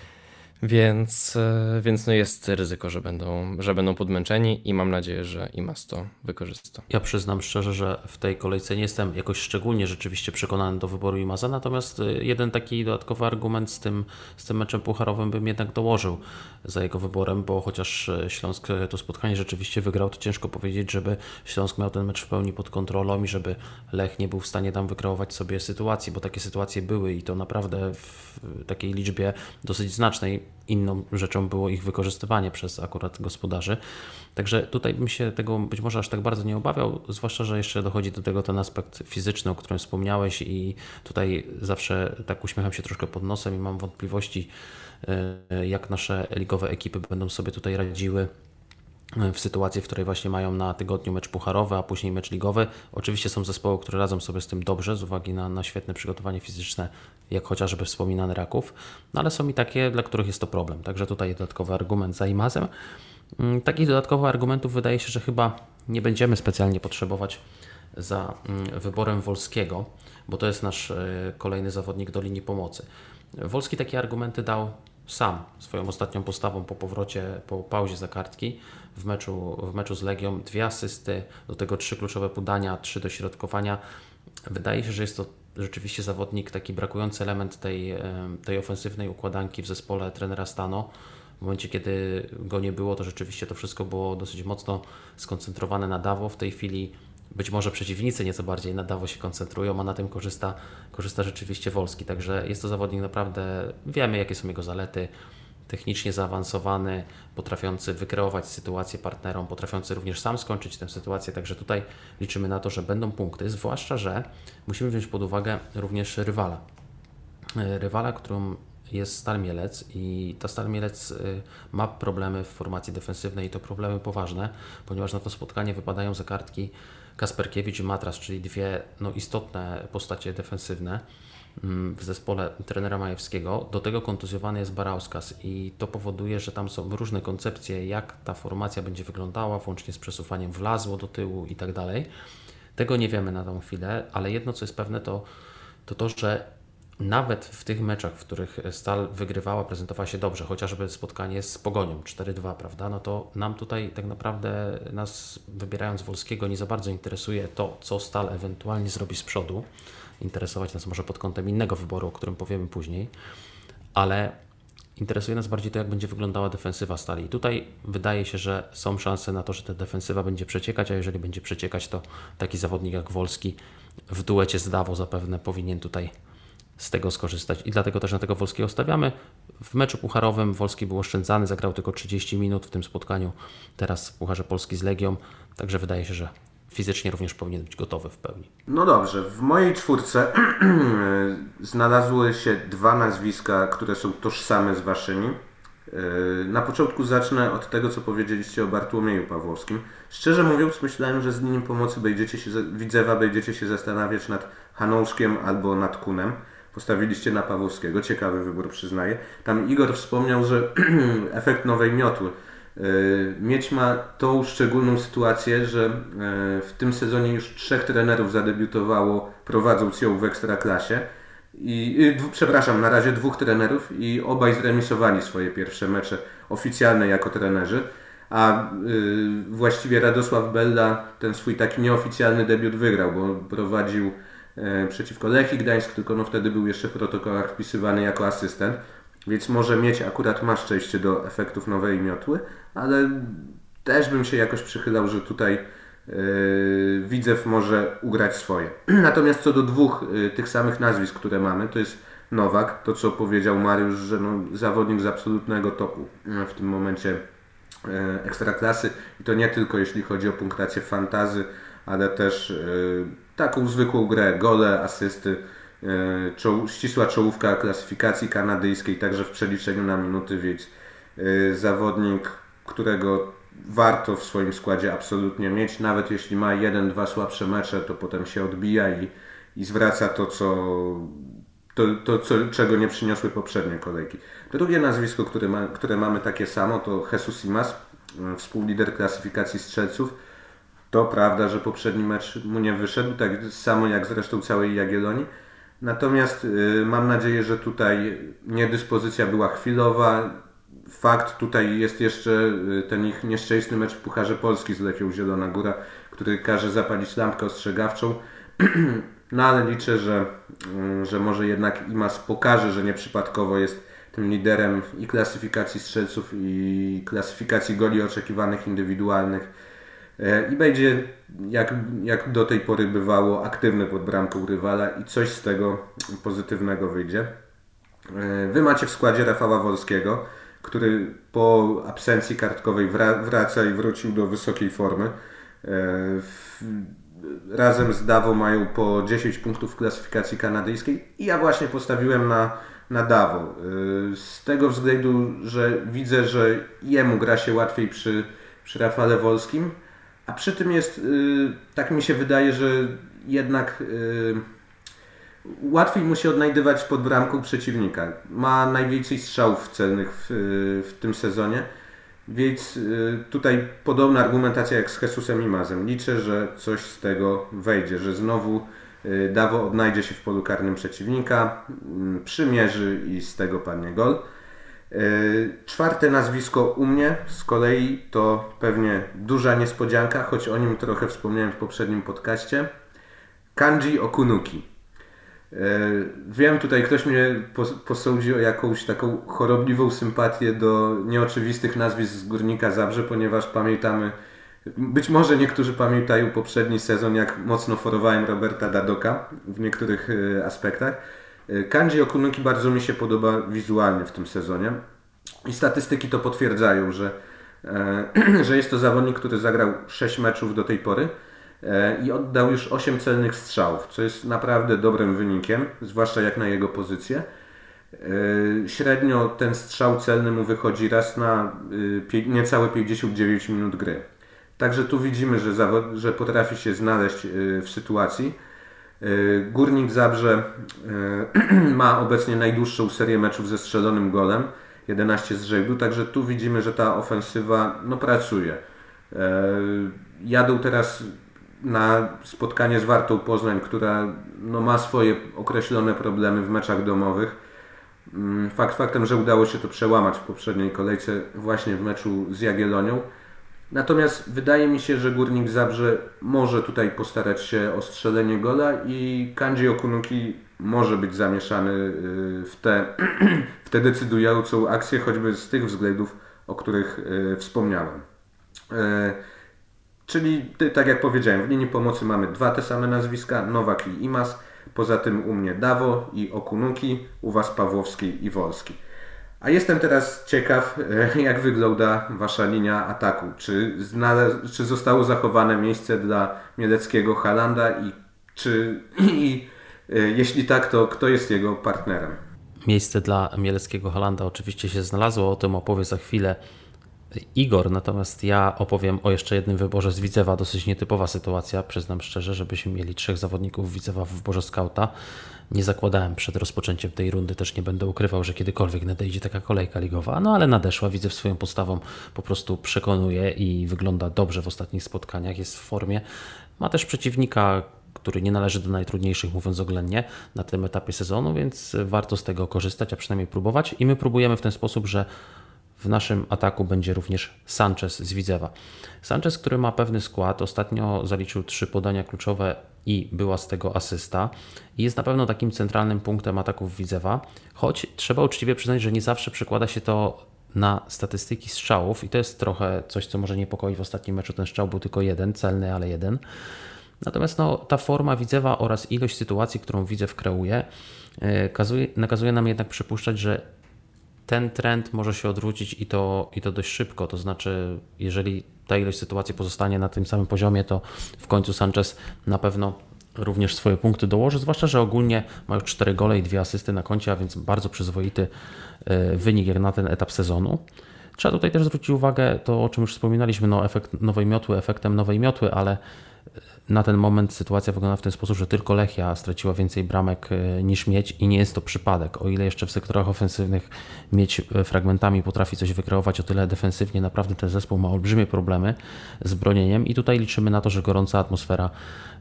S3: Więc, e, więc no jest ryzyko, że będą, że będą podmęczeni i mam nadzieję, że IMAS to wykorzysta.
S2: Ja przyznam szczerze, że w tej kolejce nie jestem jakoś szczególnie rzeczywiście przekonany do wyboru IMAZa, natomiast e, jeden taki dodatkowy argument z tym, z tym meczem pucharowym bym jednak dołożył za jego wyborem, bo chociaż e, Śląsk to spotkanie rzeczywiście wygrał, to ciężko powiedzieć, żeby Śląsk miał ten mecz w pełni pod kontrolą i żeby Lech nie był w stanie tam wykreować sobie sytuacji, bo takie sytuacje były i to naprawdę w takiej liczbie dosyć znacznej inną rzeczą było ich wykorzystywanie przez akurat gospodarzy. Także tutaj bym się tego być może aż tak bardzo nie obawiał, zwłaszcza, że jeszcze dochodzi do tego ten aspekt fizyczny, o którym wspomniałeś i tutaj zawsze tak uśmiecham się troszkę pod nosem i mam wątpliwości, e, jak nasze ligowe ekipy będą sobie tutaj radziły w sytuacji, w której właśnie mają na tygodniu mecz pucharowy, a później mecz ligowy. Oczywiście są zespoły, które radzą sobie z tym dobrze z uwagi na, na świetne przygotowanie fizyczne, jak chociażby wspominany Raków, no ale są i takie, dla których jest to problem. Także tutaj dodatkowy argument za Imazem. Mm, takich dodatkowych argumentów wydaje się, że chyba nie będziemy specjalnie potrzebować za mm, wyborem Wolskiego, bo to jest nasz e, kolejny zawodnik do linii pomocy. Wolski takie argumenty dał sam swoją ostatnią postawą po powrocie, po pauzie za kartki w meczu, w meczu z Legią. Dwie asysty, do tego trzy kluczowe podania, trzy dośrodkowania. Wydaje się, że jest to rzeczywiście zawodnik, taki brakujący element tej, tej ofensywnej układanki w zespole trenera Stano. W momencie, kiedy go nie było, to rzeczywiście to wszystko było dosyć mocno skoncentrowane na Dawo. W tej chwili być może przeciwnicy nieco bardziej na Dawo się koncentrują, a na tym korzysta, korzysta rzeczywiście Wolski. Także jest to zawodnik naprawdę, wiemy jakie są jego zalety, technicznie zaawansowany, potrafiący wykreować sytuację partnerom, potrafiący również sam skończyć tę sytuację, także tutaj liczymy na to, że będą punkty, zwłaszcza, że musimy wziąć pod uwagę również rywala. Rywala, którym jest Stal Mielec i ta Stal Mielec y, ma problemy w formacji defensywnej i to problemy poważne, ponieważ na to spotkanie wypadają za kartki Kasperkiewicz i Matras, czyli dwie no, istotne postacie defensywne w zespole trenera Majewskiego. Do tego kontuzjowany jest Barauskas i to powoduje, że tam są różne koncepcje, jak ta formacja będzie wyglądała, włącznie z przesuwaniem wlazło do tyłu i tak dalej. Tego nie wiemy na tą chwilę, ale jedno co jest pewne to to, to że nawet w tych meczach, w których Stal wygrywała, prezentowała się dobrze, chociażby spotkanie z Pogonią 4-2, prawda, no to nam tutaj tak naprawdę nas wybierając Wolskiego nie za bardzo interesuje to, co Stal ewentualnie zrobi z przodu. Interesować nas może pod kątem innego wyboru, o którym powiemy później, ale interesuje nas bardziej to, jak będzie wyglądała defensywa Stali. I tutaj wydaje się, że są szanse na to, że ta defensywa będzie przeciekać, a jeżeli będzie przeciekać, to taki zawodnik jak Wolski w duecie z Dawo zapewne powinien tutaj z tego skorzystać i dlatego też na tego Wolskiego stawiamy. W meczu pucharowym Wolski był oszczędzany, zagrał tylko 30 minut w tym spotkaniu, teraz w Pucharze Polski z Legią, także wydaje się, że fizycznie również powinien być gotowy w pełni.
S1: No dobrze, w mojej czwórce [CLEARS THROAT] znalazły się dwa nazwiska, które są tożsame z waszymi. Yy, na początku zacznę od tego, co powiedzieliście o Bartłomieju Pawłowskim. Szczerze mówiąc, myślałem, że z nim pomocy będziecie się, Widzewa będziecie się zastanawiać nad Hanouszkiem albo nad Kunem postawiliście na Pawłowskiego. Ciekawy wybór, przyznaję. Tam Igor wspomniał, że [CLEARS THROAT] efekt nowej miotły. E, Mieć ma tą szczególną sytuację, że e, w tym sezonie już trzech trenerów zadebiutowało prowadząc ją w Ekstraklasie. I, przepraszam, na razie dwóch trenerów i obaj zremisowali swoje pierwsze mecze oficjalne jako trenerzy. A y, właściwie Radosław Bella ten swój taki nieoficjalny debiut wygrał, bo prowadził E, przeciwko Lechii Gdańsk, tylko no wtedy był jeszcze w protokołach wpisywany jako asystent, więc może mieć akurat ma szczęście do efektów nowej miotły, ale też bym się jakoś przychylał, że tutaj yy, Widzew może ugrać swoje. [CLEARS THROAT] Natomiast co do dwóch yy, tych samych nazwisk, które mamy, to jest Nowak, to co powiedział Mariusz, że no, zawodnik z absolutnego topu w tym momencie yy, ekstraklasy i to nie tylko jeśli chodzi o punktację fantazy, ale też taką zwykłą grę, gole, asysty, e, czoł, ścisła czołówka klasyfikacji kanadyjskiej, także w przeliczeniu na minuty, więc e, zawodnik, którego warto w swoim składzie absolutnie mieć, nawet jeśli ma jeden, dwa słabsze mecze, to potem się odbija i, i zwraca to, co, to, to co, czego nie przyniosły poprzednie kolejki. Drugie nazwisko, które, ma, które mamy takie samo, to Jesus Imas, e, współlider klasyfikacji strzelców to prawda, że poprzedni mecz mu nie wyszedł, tak samo jak zresztą całej Jagiellonii. Natomiast y, mam nadzieję, że tutaj niedyspozycja była chwilowa. Fakt tutaj jest jeszcze y, ten ich nieszczęsny mecz w Pucharze Polski z Lechią Zielona Góra, który każe zapalić lampkę ostrzegawczą. [CLEARS THROAT] No ale liczę, że, y, że może jednak Imas pokaże, że nieprzypadkowo jest tym liderem i klasyfikacji strzelców i klasyfikacji goli oczekiwanych indywidualnych i będzie, jak, jak do tej pory bywało, aktywny pod bramką rywala i coś z tego pozytywnego wyjdzie. E, wy macie w składzie Rafała Wolskiego, który po absencji kartkowej wraca i wrócił do wysokiej formy. E, razem z Dawo mają po 10 punktów w klasyfikacji kanadyjskiej i ja właśnie postawiłem na, na Dawo. Z tego względu, że widzę, że jemu gra się łatwiej przy, przy Rafale Wolskim a przy tym jest, y, tak mi się wydaje, że jednak y, łatwiej mu się odnajdywać pod bramką przeciwnika. Ma najwięcej strzałów celnych w, w tym sezonie, więc y, tutaj podobna argumentacja jak z Jesusem i Mazem. Liczę, że coś z tego wejdzie, że znowu Dawo odnajdzie się w polu karnym przeciwnika, przymierzy i z tego padnie gol. E, czwarte nazwisko u mnie z kolei to pewnie duża niespodzianka, choć o nim trochę wspomniałem w poprzednim podcaście. Kanji Okunuki. E, wiem, tutaj ktoś mnie posądzi o jakąś taką chorobliwą sympatię do nieoczywistych nazwisk z Górnika Zabrze, ponieważ pamiętamy, być może niektórzy pamiętają poprzedni sezon, jak mocno forowałem Roberta Dadoka w niektórych e, aspektach. Kanji Okunuki bardzo mi się podoba wizualnie w tym sezonie i statystyki to potwierdzają, że, e, [CLEARS THROAT] że jest to zawodnik, który zagrał 6 meczów do tej pory e, i oddał już 8 celnych strzałów, co jest naprawdę dobrym wynikiem, zwłaszcza jak na jego pozycję. Średnio ten strzał celny mu wychodzi raz na niecałe 59 minut gry. Także tu widzimy, że, że potrafi się znaleźć w sytuacji. Górnik Zabrze [CLEARS THROAT] ma obecnie najdłuższą serię meczów ze strzelonym golem, 11 z rzędu, także tu widzimy, że ta ofensywa no, pracuje. Jadą teraz na spotkanie z Wartą Poznań, która no, ma swoje określone problemy w meczach domowych. Mm, fakt faktem, że udało się to przełamać w poprzedniej kolejce właśnie w meczu z Jagiellonią. Natomiast wydaje mi się, że Górnik Zabrze może tutaj postarać się o strzelenie gola i Kanji Okunuki może być zamieszany y, w tę [CLEARS THROAT] w te decydującą akcję, choćby z tych względów, o których y, wspomniałem. E, czyli tak jak powiedziałem, w linii pomocy mamy dwa te same nazwiska, Nowak i Imas. Poza tym u mnie Dawo i Okunuki, u Was Pawłowski i Wolski. A jestem teraz ciekaw, e, jak wygląda Wasza linia ataku. Czy, czy zostało zachowane miejsce dla Mieleckiego Halanda i czy [CLEARS THROAT] i, e, jeśli tak, to kto jest jego partnerem?
S2: Miejsce dla Mieleckiego Halanda oczywiście się znalazło, o tym opowie za chwilę Igor, natomiast ja opowiem o jeszcze jednym wyborze z Widzewa, dosyć nietypowa sytuacja, przyznam szczerze, żebyśmy mieli trzech zawodników Widzewa w wyborze skauta. Nie zakładałem przed rozpoczęciem tej rundy, też nie będę ukrywał, że kiedykolwiek nadejdzie taka kolejka ligowa, no ale nadeszła, Widzew swoją postawą po prostu przekonuje i wygląda dobrze w ostatnich spotkaniach, jest w formie. Ma też przeciwnika, który nie należy do najtrudniejszych, mówiąc oględnie, na tym etapie sezonu, więc warto z tego korzystać, a przynajmniej próbować. I my próbujemy w ten sposób, że w naszym ataku będzie również Sanchez z Widzewa. Sanchez, który ma pewny skład, ostatnio zaliczył trzy podania kluczowe i była z tego asysta. Jest na pewno takim centralnym punktem ataków Widzewa, choć trzeba uczciwie przyznać, że nie zawsze przekłada się to na statystyki strzałów i to jest trochę coś, co może niepokoi w ostatnim meczu. Ten strzał był tylko jeden, celny, ale jeden. Natomiast no, ta forma Widzewa oraz ilość sytuacji, którą Widzew kreuje, nakazuje, nakazuje nam jednak przypuszczać, że ten trend może się odwrócić i to, i to dość szybko. To znaczy, jeżeli ta ilość sytuacji pozostanie na tym samym poziomie, to w końcu Sanchez na pewno również swoje punkty dołoży, zwłaszcza, że ogólnie ma już 4 gole i 2 asysty na koncie, a więc bardzo przyzwoity e, wynik jak na ten etap sezonu. Trzeba tutaj też zwrócić uwagę, to o czym już wspominaliśmy, no efekt nowej miotły, efektem nowej miotły, ale na ten moment sytuacja wygląda w ten sposób, że tylko Lechia straciła więcej bramek e, niż Mieć i nie jest to przypadek. O ile jeszcze w sektorach ofensywnych Mieć e, fragmentami potrafi coś wykreować, o tyle defensywnie naprawdę ten zespół ma olbrzymie problemy z bronieniem i tutaj liczymy na to, że gorąca atmosfera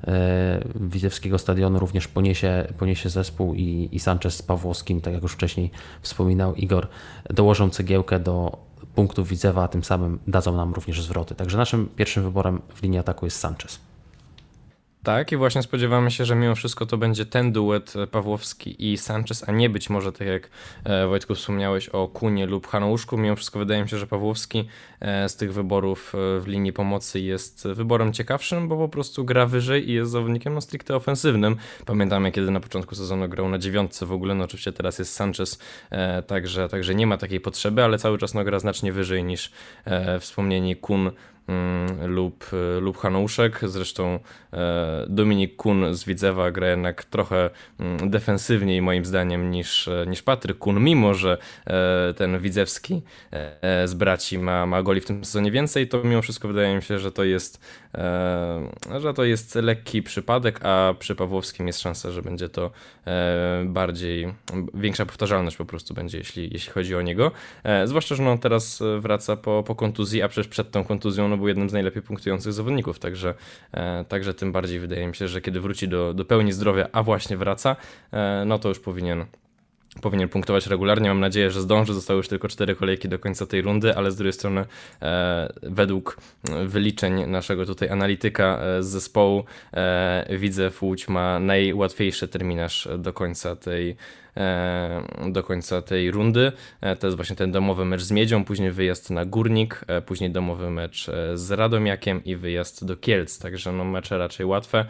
S2: e, Widzewskiego Stadionu również poniesie, poniesie zespół i, i Sanchez z Pawłowskim, tak jak już wcześniej wspominał Igor, dołożą cegiełkę do punktów Widzewa, a tym samym dadzą nam również zwroty. Także naszym pierwszym wyborem w linii ataku jest Sanchez.
S3: Tak, i właśnie spodziewamy się, że mimo wszystko to będzie ten duet Pawłowski i Sanchez, a nie być może tak jak e, Wojtku wspomniałeś o Kunie lub Hanouszku. Mimo wszystko wydaje mi się, że Pawłowski z tych wyborów w linii pomocy jest wyborem ciekawszym, bo po prostu gra wyżej i jest zawodnikiem no stricte ofensywnym. Pamiętamy, kiedy na początku sezonu grał na dziewiątce w ogóle, no oczywiście teraz jest Sanchez, także, także nie ma takiej potrzeby, ale cały czas no, gra znacznie wyżej niż wspomnieni Kun Mm, lub, e, lub Hanouszek. Zresztą e, Dominik Kun z Widzewa gra jednak trochę mm, defensywniej moim zdaniem niż, e, niż Patryk Kun, mimo że ten Widzewski z braci ma, ma goli w tym sezonie więcej, to mimo wszystko wydaje mi się, że to jest że to jest lekki przypadek, a przy Pawłowskim jest szansa, że będzie to bardziej, większa powtarzalność po prostu będzie, jeśli, jeśli chodzi o niego. Zwłaszcza, że no teraz wraca po, po kontuzji, a przecież przed tą kontuzją no był jednym z najlepiej punktujących zawodników, także, e, także tym bardziej wydaje mi się, że kiedy wróci do, do pełni zdrowia, a właśnie wraca, e, no to już powinien powinien punktować regularnie. Mam nadzieję, że zdąży. Zostały już tylko cztery kolejki do końca tej rundy, ale z drugiej strony e, według wyliczeń naszego tutaj analityka e, z zespołu e, widzę Łódź ma najłatwiejszy terminarz do końca tej do końca tej rundy. E, to jest właśnie ten domowy mecz z Miedzią, później wyjazd na Górnik, e, później domowy mecz z Radomiakiem i wyjazd do Kielc. Także no mecze raczej łatwe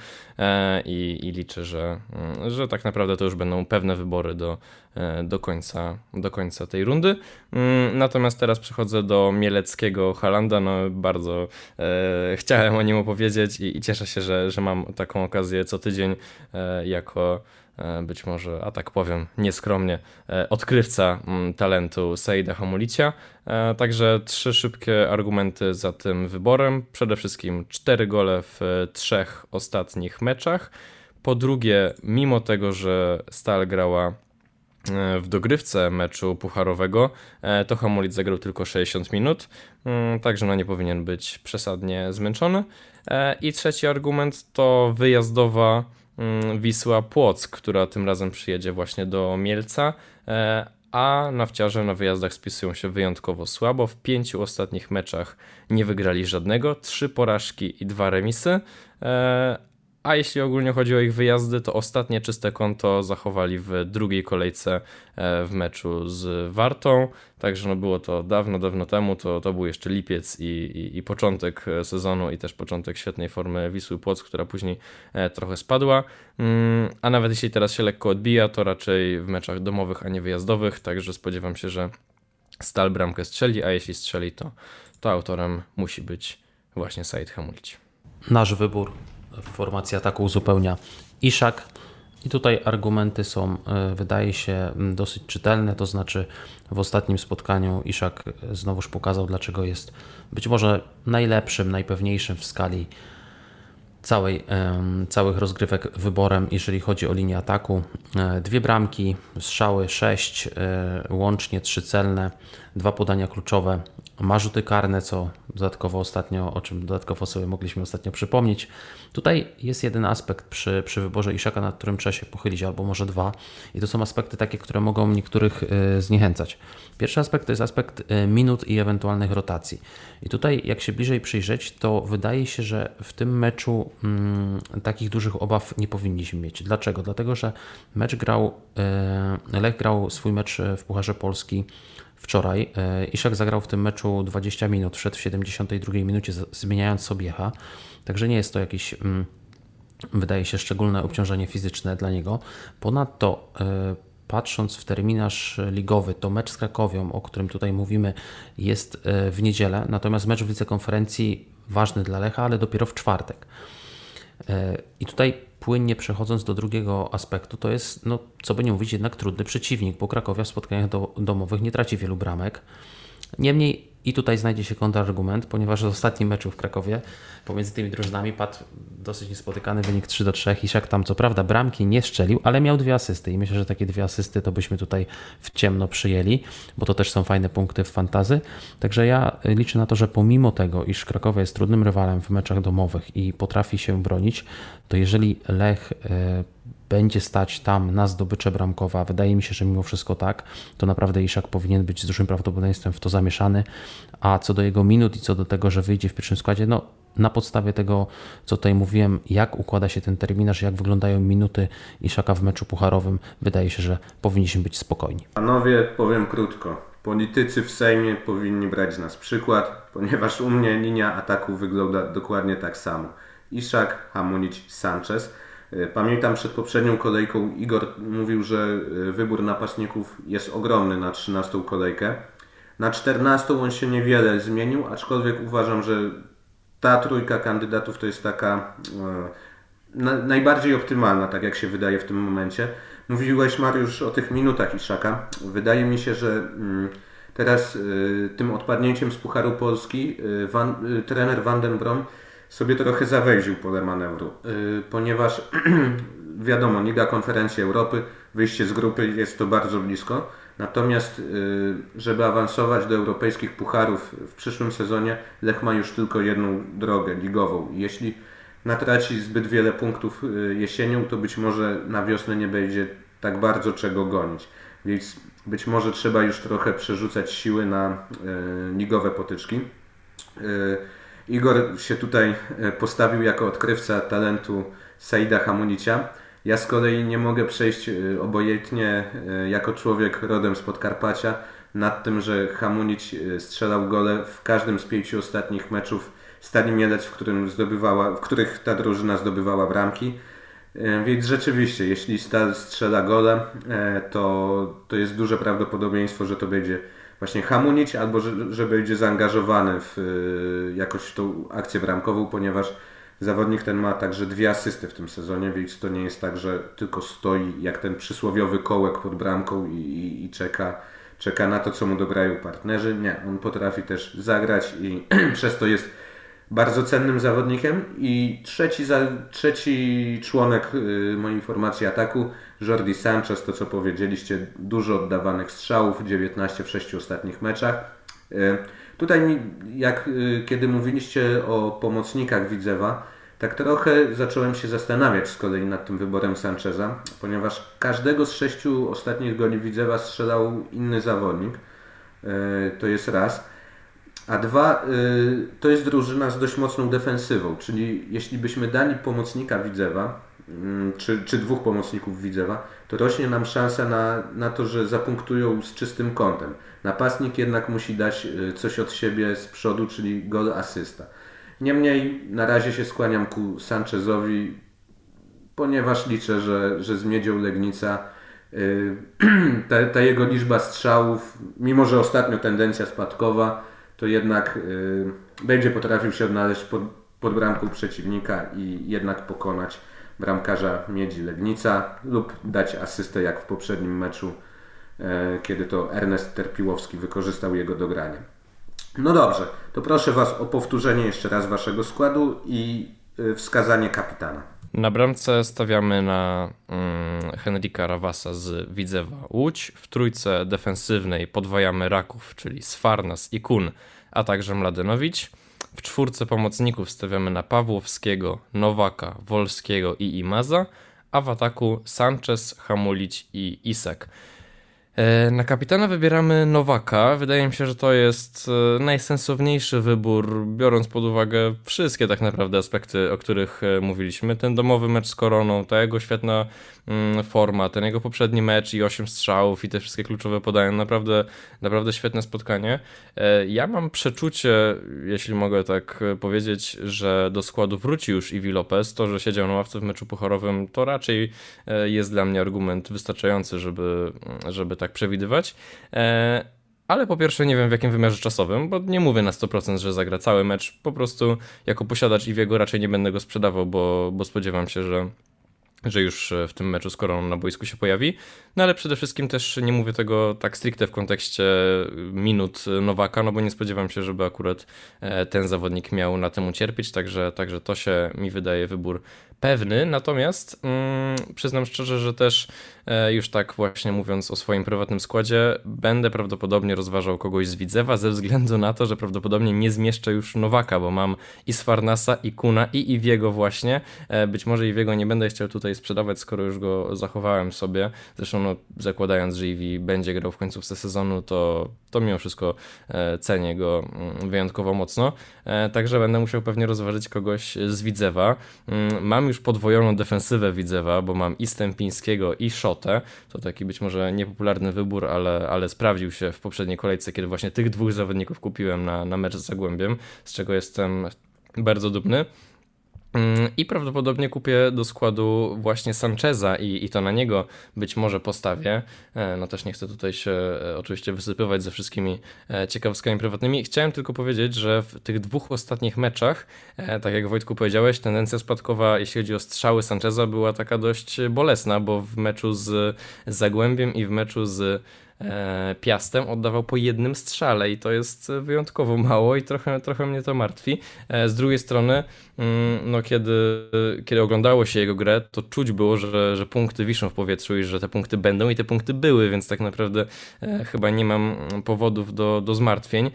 S3: i, i liczę, że, mm, że tak naprawdę to już będą pewne wybory do, do, końca, do końca tej rundy. Mm, natomiast teraz przechodzę do Mieleckiego Halanda. No bardzo e, chciałem o nim opowiedzieć i, i, cieszę się, że, że mam taką okazję co tydzień e, jako być może, a tak powiem nieskromnie, odkrywca mm, talentu Saida Hamulicia. Także trzy szybkie argumenty za tym wyborem. Przede wszystkim cztery gole w trzech ostatnich meczach. Po drugie, mimo tego, że Stal grała w dogrywce meczu pucharowego, e, to Hamulic zagrał tylko 60 minut, mm, także no nie powinien być przesadnie zmęczony. E, I trzeci argument to wyjazdowa Wisła Płock, która tym razem przyjedzie właśnie do Mielca, e, a nawciarze na wyjazdach spisują się wyjątkowo słabo. W pięciu ostatnich meczach nie wygrali żadnego, trzy porażki i dwa remisy, a jeśli ogólnie chodzi o ich wyjazdy, to ostatnie czyste konto zachowali w drugiej kolejce e, w meczu z Wartą. Także no było to dawno, dawno temu. To, to był jeszcze lipiec i, i, i początek e, sezonu i też początek świetnej formy Wisły Płock, która później e, trochę spadła. Mm, a nawet jeśli teraz się lekko odbija, to raczej w meczach domowych, a nie wyjazdowych. Także spodziewam się, że Stal bramkę strzeli, a jeśli strzeli, to, to autorem musi być właśnie Said Hamulci.
S2: Nasz wybór w formacji ataku uzupełnia Iszak. I tutaj argumenty są, e, wydaje się, dosyć czytelne. To znaczy, w ostatnim spotkaniu Iszak znowuż pokazał, dlaczego jest być może najlepszym, najpewniejszym w skali całej, całych rozgrywek wyborem, jeżeli chodzi o linię ataku. E, dwie bramki, strzały 6, e, łącznie trzy celne, dwa podania kluczowe, ma rzuty karne, co dodatkowo ostatnio, o czym dodatkowo sobie mogliśmy ostatnio przypomnieć. Tutaj jest jeden aspekt przy, przy wyborze Iszaka, nad którym trzeba się pochylić, albo może dwa. I to są aspekty takie, które mogą niektórych y, zniechęcać. Pierwszy aspekt to jest aspekt y, minut i ewentualnych rotacji. I tutaj, jak się bliżej przyjrzeć, to wydaje się, że w tym meczu mm, takich dużych obaw nie powinniśmy mieć. Dlaczego? Dlatego, że mecz grał, y, Lech grał swój mecz w Pucharze Polski wczoraj. E, Iszak zagrał w tym meczu 20 minut, wszedł w 72 minucie, zmieniając Sobiecha. Także nie jest to jakieś, mm, wydaje się, szczególne obciążenie fizyczne dla niego. Ponadto e, patrząc w terminarz ligowy, to mecz z Krakowią, o którym tutaj mówimy, jest e, w niedzielę, natomiast mecz w licekonferencji ważny dla Lecha, ale dopiero w czwartek. I tutaj płynnie przechodząc do drugiego aspektu, to jest, no, co by nie mówić, jednak trudny przeciwnik, bo Krakowia w spotkaniach do, domowych nie traci wielu bramek. Niemniej i tutaj znajdzie się kontrargument, ponieważ w ostatnim meczu w Krakowie pomiędzy tymi drużynami padł dosyć niespotykany wynik 3 do 3. Isiak tam co prawda bramki nie szczelił, ale miał dwie asysty i myślę, że takie dwie asysty to byśmy tutaj w ciemno przyjęli, bo to też są fajne punkty w fantazy. Także ja liczę na to, że pomimo tego, iż Krakowa jest trudnym rywalem w meczach domowych i potrafi się bronić, to jeżeli Lech e, będzie stać tam na zdobycze bramkowa, wydaje mi się, że mimo wszystko tak, to naprawdę Iszak powinien być z dużym prawdopodobieństwem w to zamieszany, a co do jego minut i co do tego, że wyjdzie w pierwszym składzie, no na podstawie tego, co tutaj mówiłem, jak układa się ten terminarz, jak wyglądają minuty Iszaka w meczu pucharowym, wydaje się, że powinniśmy być spokojni.
S1: Panowie, powiem krótko. Politycy w Sejmie powinni brać z nas przykład, ponieważ u mnie linia ataku wygląda dokładnie tak samo. Iszak, Hamunić, Sanchez. E, pamiętam przed poprzednią kolejką Igor mówił, że e, wybór napastników jest ogromny na 13 kolejkę. Na 14 on się niewiele zmienił, aczkolwiek uważam, że ta trójka kandydatów to jest taka e, najbardziej optymalna, tak jak się wydaje w tym momencie. Mówiłeś Mariusz o tych minutach Iszaka. Wydaje mi się, że mm, teraz tym odpadnięciem z Pucharu Polski Van, trener Van den Brom sobie trochę zawęził pole manewru, yy, ponieważ [CLEARS THROAT] wiadomo, Liga Konferencji Europy, wyjście z grupy jest to bardzo blisko. Natomiast, yy, żeby awansować do europejskich pucharów w przyszłym sezonie, Lech ma już tylko jedną drogę ligową. Jeśli natraci zbyt wiele punktów yy, jesienią, to być może na wiosnę nie będzie tak bardzo czego gonić. Więc być może trzeba już trochę przerzucać siły na ligowe potyczki. Igor się tutaj e, postawił jako odkrywca talentu Saida Hamunicia. Ja z kolei nie mogę przejść e, obojętnie e, jako człowiek rodem z Podkarpacia nad tym, że Hamunić strzelał gole w każdym z pięciu ostatnich meczów Stali Mielec, w, którym zdobywała, w których ta drużyna zdobywała bramki. Więc rzeczywiście, jeśli Stal strzela gole, to, to jest duże prawdopodobieństwo, że to będzie właśnie hamunić, albo że, będzie zaangażowany w y, jakoś w tą akcję bramkową, ponieważ Zawodnik ten ma także dwie asysty w tym sezonie, więc to nie jest tak, że tylko stoi jak ten przysłowiowy kołek pod bramką i, i, i czeka, czeka na to, co mu dograją partnerzy. Nie, on potrafi też zagrać i [CLEARS THROAT] przez to jest bardzo cennym zawodnikiem. I trzeci, za, trzeci członek y, mojej formacji ataku, Jordi Sanchez, to co powiedzieliście, dużo oddawanych strzałów, 19 w 6 ostatnich meczach. Y, tutaj, jak y, kiedy mówiliście o pomocnikach Widzewa, tak trochę zacząłem się zastanawiać z kolei nad tym wyborem Sancheza, ponieważ każdego z sześciu ostatnich goli Widzewa strzelał inny zawodnik. To jest raz. A dwa, y, to jest drużyna z dość mocną defensywą, czyli jeśli byśmy dali pomocnika Widzewa, mm, czy, czy dwóch pomocników Widzewa, to rośnie nam szansa na, na to, że zapunktują z czystym kątem. Napastnik jednak musi dać y, coś od siebie z przodu, czyli gol asysta. Niemniej na razie się skłaniam ku Sanchezowi, ponieważ liczę, że, że z Miedzią Legnica y, [CLEARS THROAT] ta, ta jego liczba strzałów, mimo że ostatnio tendencja spadkowa, to jednak y, będzie potrafił się odnaleźć pod, pod bramką przeciwnika i jednak pokonać bramkarza Miedzi Legnica lub dać asystę jak w poprzednim meczu, e, kiedy to Ernest Terpiłowski wykorzystał jego dogranie. No dobrze, to proszę Was o powtórzenie jeszcze raz Waszego składu i y, wskazanie kapitana.
S3: Na bramce stawiamy na mm, Henrika Rawasa z Widzewa Łódź. W trójce defensywnej podwajamy Raków, czyli Sfarnas i Kun, a także Mladenowicz. W czwórce pomocników stawiamy na Pawłowskiego, Nowaka, Wolskiego i Imaza, a w ataku Sanchez, Hamulić i Isek. E, na kapitana wybieramy Nowaka. Wydaje mi się, że to jest e, najsensowniejszy wybór, biorąc pod uwagę wszystkie tak naprawdę aspekty, o których e, mówiliśmy. Ten domowy mecz z Koroną, ta jego świetna mm, forma, ten jego poprzedni mecz i 8 strzałów i te wszystkie kluczowe podania. Naprawdę, naprawdę świetne spotkanie. Ja mam przeczucie, jeśli mogę tak powiedzieć, że do składu wróci już Iwi Lopez. To, że siedział na ławce w meczu pucharowym, to raczej jest dla mnie argument wystarczający, żeby, żeby tak przewidywać. E, ale po pierwsze nie wiem w jakim wymiarze czasowym, bo nie mówię na 100%, że zagra cały mecz. Po prostu jako posiadacz Iwiego raczej nie będę go sprzedawał, bo, bo spodziewam się, że że już w tym meczu z Koroną na boisku się pojawi. No ale przede wszystkim też nie mówię tego tak stricte w kontekście minut Nowaka, no bo nie spodziewam się, żeby akurat e, ten zawodnik miał na tym ucierpieć, także, także to się mi wydaje wybór pewny, natomiast mm, przyznam szczerze, że też e, już tak właśnie mówiąc o swoim prywatnym składzie, będę prawdopodobnie rozważał kogoś z Widzewa ze względu na to, że prawdopodobnie nie zmieszczę już Nowaka, bo mam i Sfarnasa, i Kuna, i Iwiego właśnie. E, być może Iwiego nie będę chciał tutaj sprzedawać, skoro już go zachowałem sobie. Zresztą no, zakładając, że Iwi będzie grał w końcówce sezonu, to, to mimo wszystko e, cenię go mm, wyjątkowo mocno. Także będę musiał pewnie rozważyć kogoś z Widzewa. Mm, mam już podwojoną defensywę Widzewa, bo mam i Stępińskiego i To taki być może niepopularny wybór, ale, ale sprawdził się w poprzedniej kolejce, kiedy właśnie tych dwóch zawodników kupiłem na, na mecz z Zagłębiem, z czego jestem bardzo dumny. Mm, I prawdopodobnie kupię do składu właśnie Sancheza i, i to na niego być może postawię. E, no też nie chcę tutaj się e, oczywiście wysypywać ze wszystkimi e, ciekawostkami prywatnymi. Chciałem tylko powiedzieć, że w tych dwóch ostatnich meczach, tak jak Wojtku powiedziałeś, tendencja spadkowa, jeśli chodzi o strzały Sancheza, była taka dość bolesna, bo w meczu z Zagłębiem i w meczu z Piastem oddawał po jednym strzale i to jest wyjątkowo mało i trochę, trochę mnie to martwi. E, z drugiej strony, mm, no kiedy, kiedy oglądało się jego grę, to czuć było, że, że punkty wiszą w powietrzu i że te punkty będą i te punkty były, więc tak naprawdę e, chyba nie mam powodów do, do zmartwień,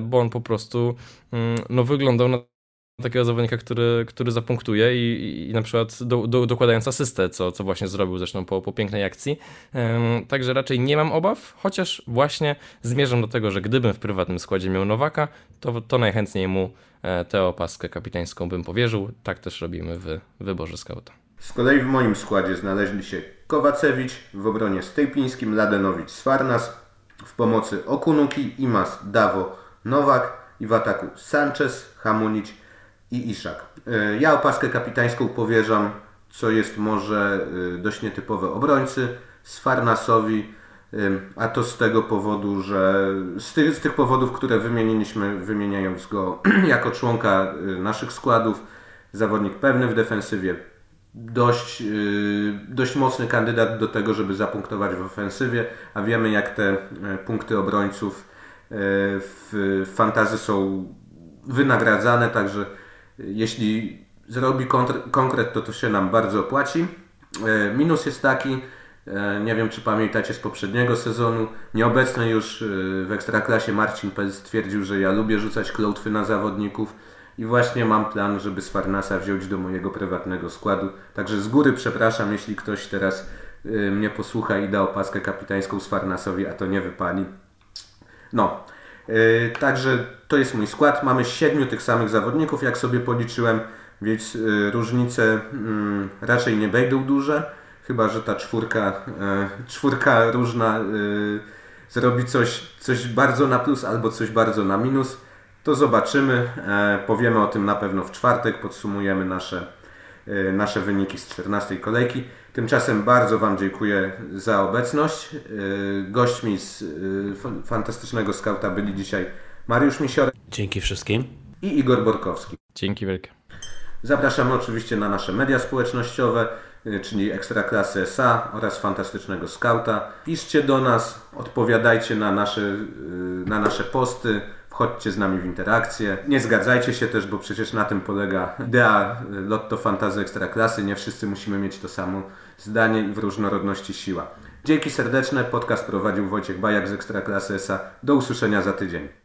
S3: bo on po prostu mm, no, wyglądał na takiego zawodnika, który, który zapunktuje i, i na przykład do, do, dokładając asystę, co, co właśnie zrobił zresztą po, po pięknej akcji. Um, także raczej nie mam obaw, chociaż właśnie zmierzam do tego, że gdybym w prywatnym składzie miał Nowaka, to, to najchętniej mu e, tę opaskę kapitańską bym powierzył. Tak też robimy w wyborze skauta.
S1: Z kolei w moim składzie znaleźli się Kowacewicz, w obronie Stejpińskim, Ladenowicz, Swarnas, w pomocy Okunuki, Imas, Dawo, Nowak i w ataku Sanchez, Hamunić, i Iszak. E, ja opaskę kapitańską powierzam, co jest może e, dość nietypowe obrońcy, Sfarnasowi, e, a to z tego powodu, że z tych, z tych powodów, które wymieniliśmy, wymieniając go [CLEARS THROAT] jako członka naszych składów, zawodnik pewny w defensywie, dość, dość mocny kandydat do tego, żeby zapunktować w ofensywie, a wiemy jak te punkty obrońców w fantazy są wynagradzane, także jeśli zrobi konkret, to to się nam bardzo opłaci. Minus jest taki, E, nie wiem, czy pamiętacie z poprzedniego sezonu. Nieobecny już e, w Ekstraklasie Marcin Pel stwierdził, że ja lubię rzucać klątwy na zawodników i właśnie mam plan, żeby z Farnasa wziąć do mojego prywatnego składu. Także z góry przepraszam, jeśli ktoś teraz e, mnie posłucha i da opaskę kapitańską z Farnasowi, a to nie wypali. No, także to jest mój skład. Mamy siedmiu tych samych zawodników, jak sobie policzyłem, więc różnice mm, raczej nie będą duże. Chyba, że ta czwórka, e, czwórka różna e, zrobi coś, coś bardzo na plus albo coś bardzo na minus. To zobaczymy. E, powiemy o tym na pewno w czwartek. Podsumujemy nasze, nasze wyniki z 14 kolejki. Tymczasem bardzo Wam dziękuję za obecność. Gośćmi z fantastycznego skauta byli dzisiaj Mariusz Misiorek.
S2: Dzięki wszystkim.
S1: I Igor Borkowski.
S3: Dzięki wielkie.
S1: Zapraszamy oczywiście na nasze media społecznościowe. Y, czyli Ekstraklasy SA oraz Fantastycznego Skauta. Piszcie do nas, odpowiadajcie na nasze, y, na nasze posty, wchodźcie z nami w interakcję. Nie zgadzajcie się też, bo przecież na tym polega idea Lotto Fantazy Ekstraklasy. Nie wszyscy musimy mieć to samo zdanie i w różnorodności siła. Dzięki serdeczne. Podcast prowadził Wojciech Bajak z Ekstraklasy SA. Do usłyszenia za tydzień.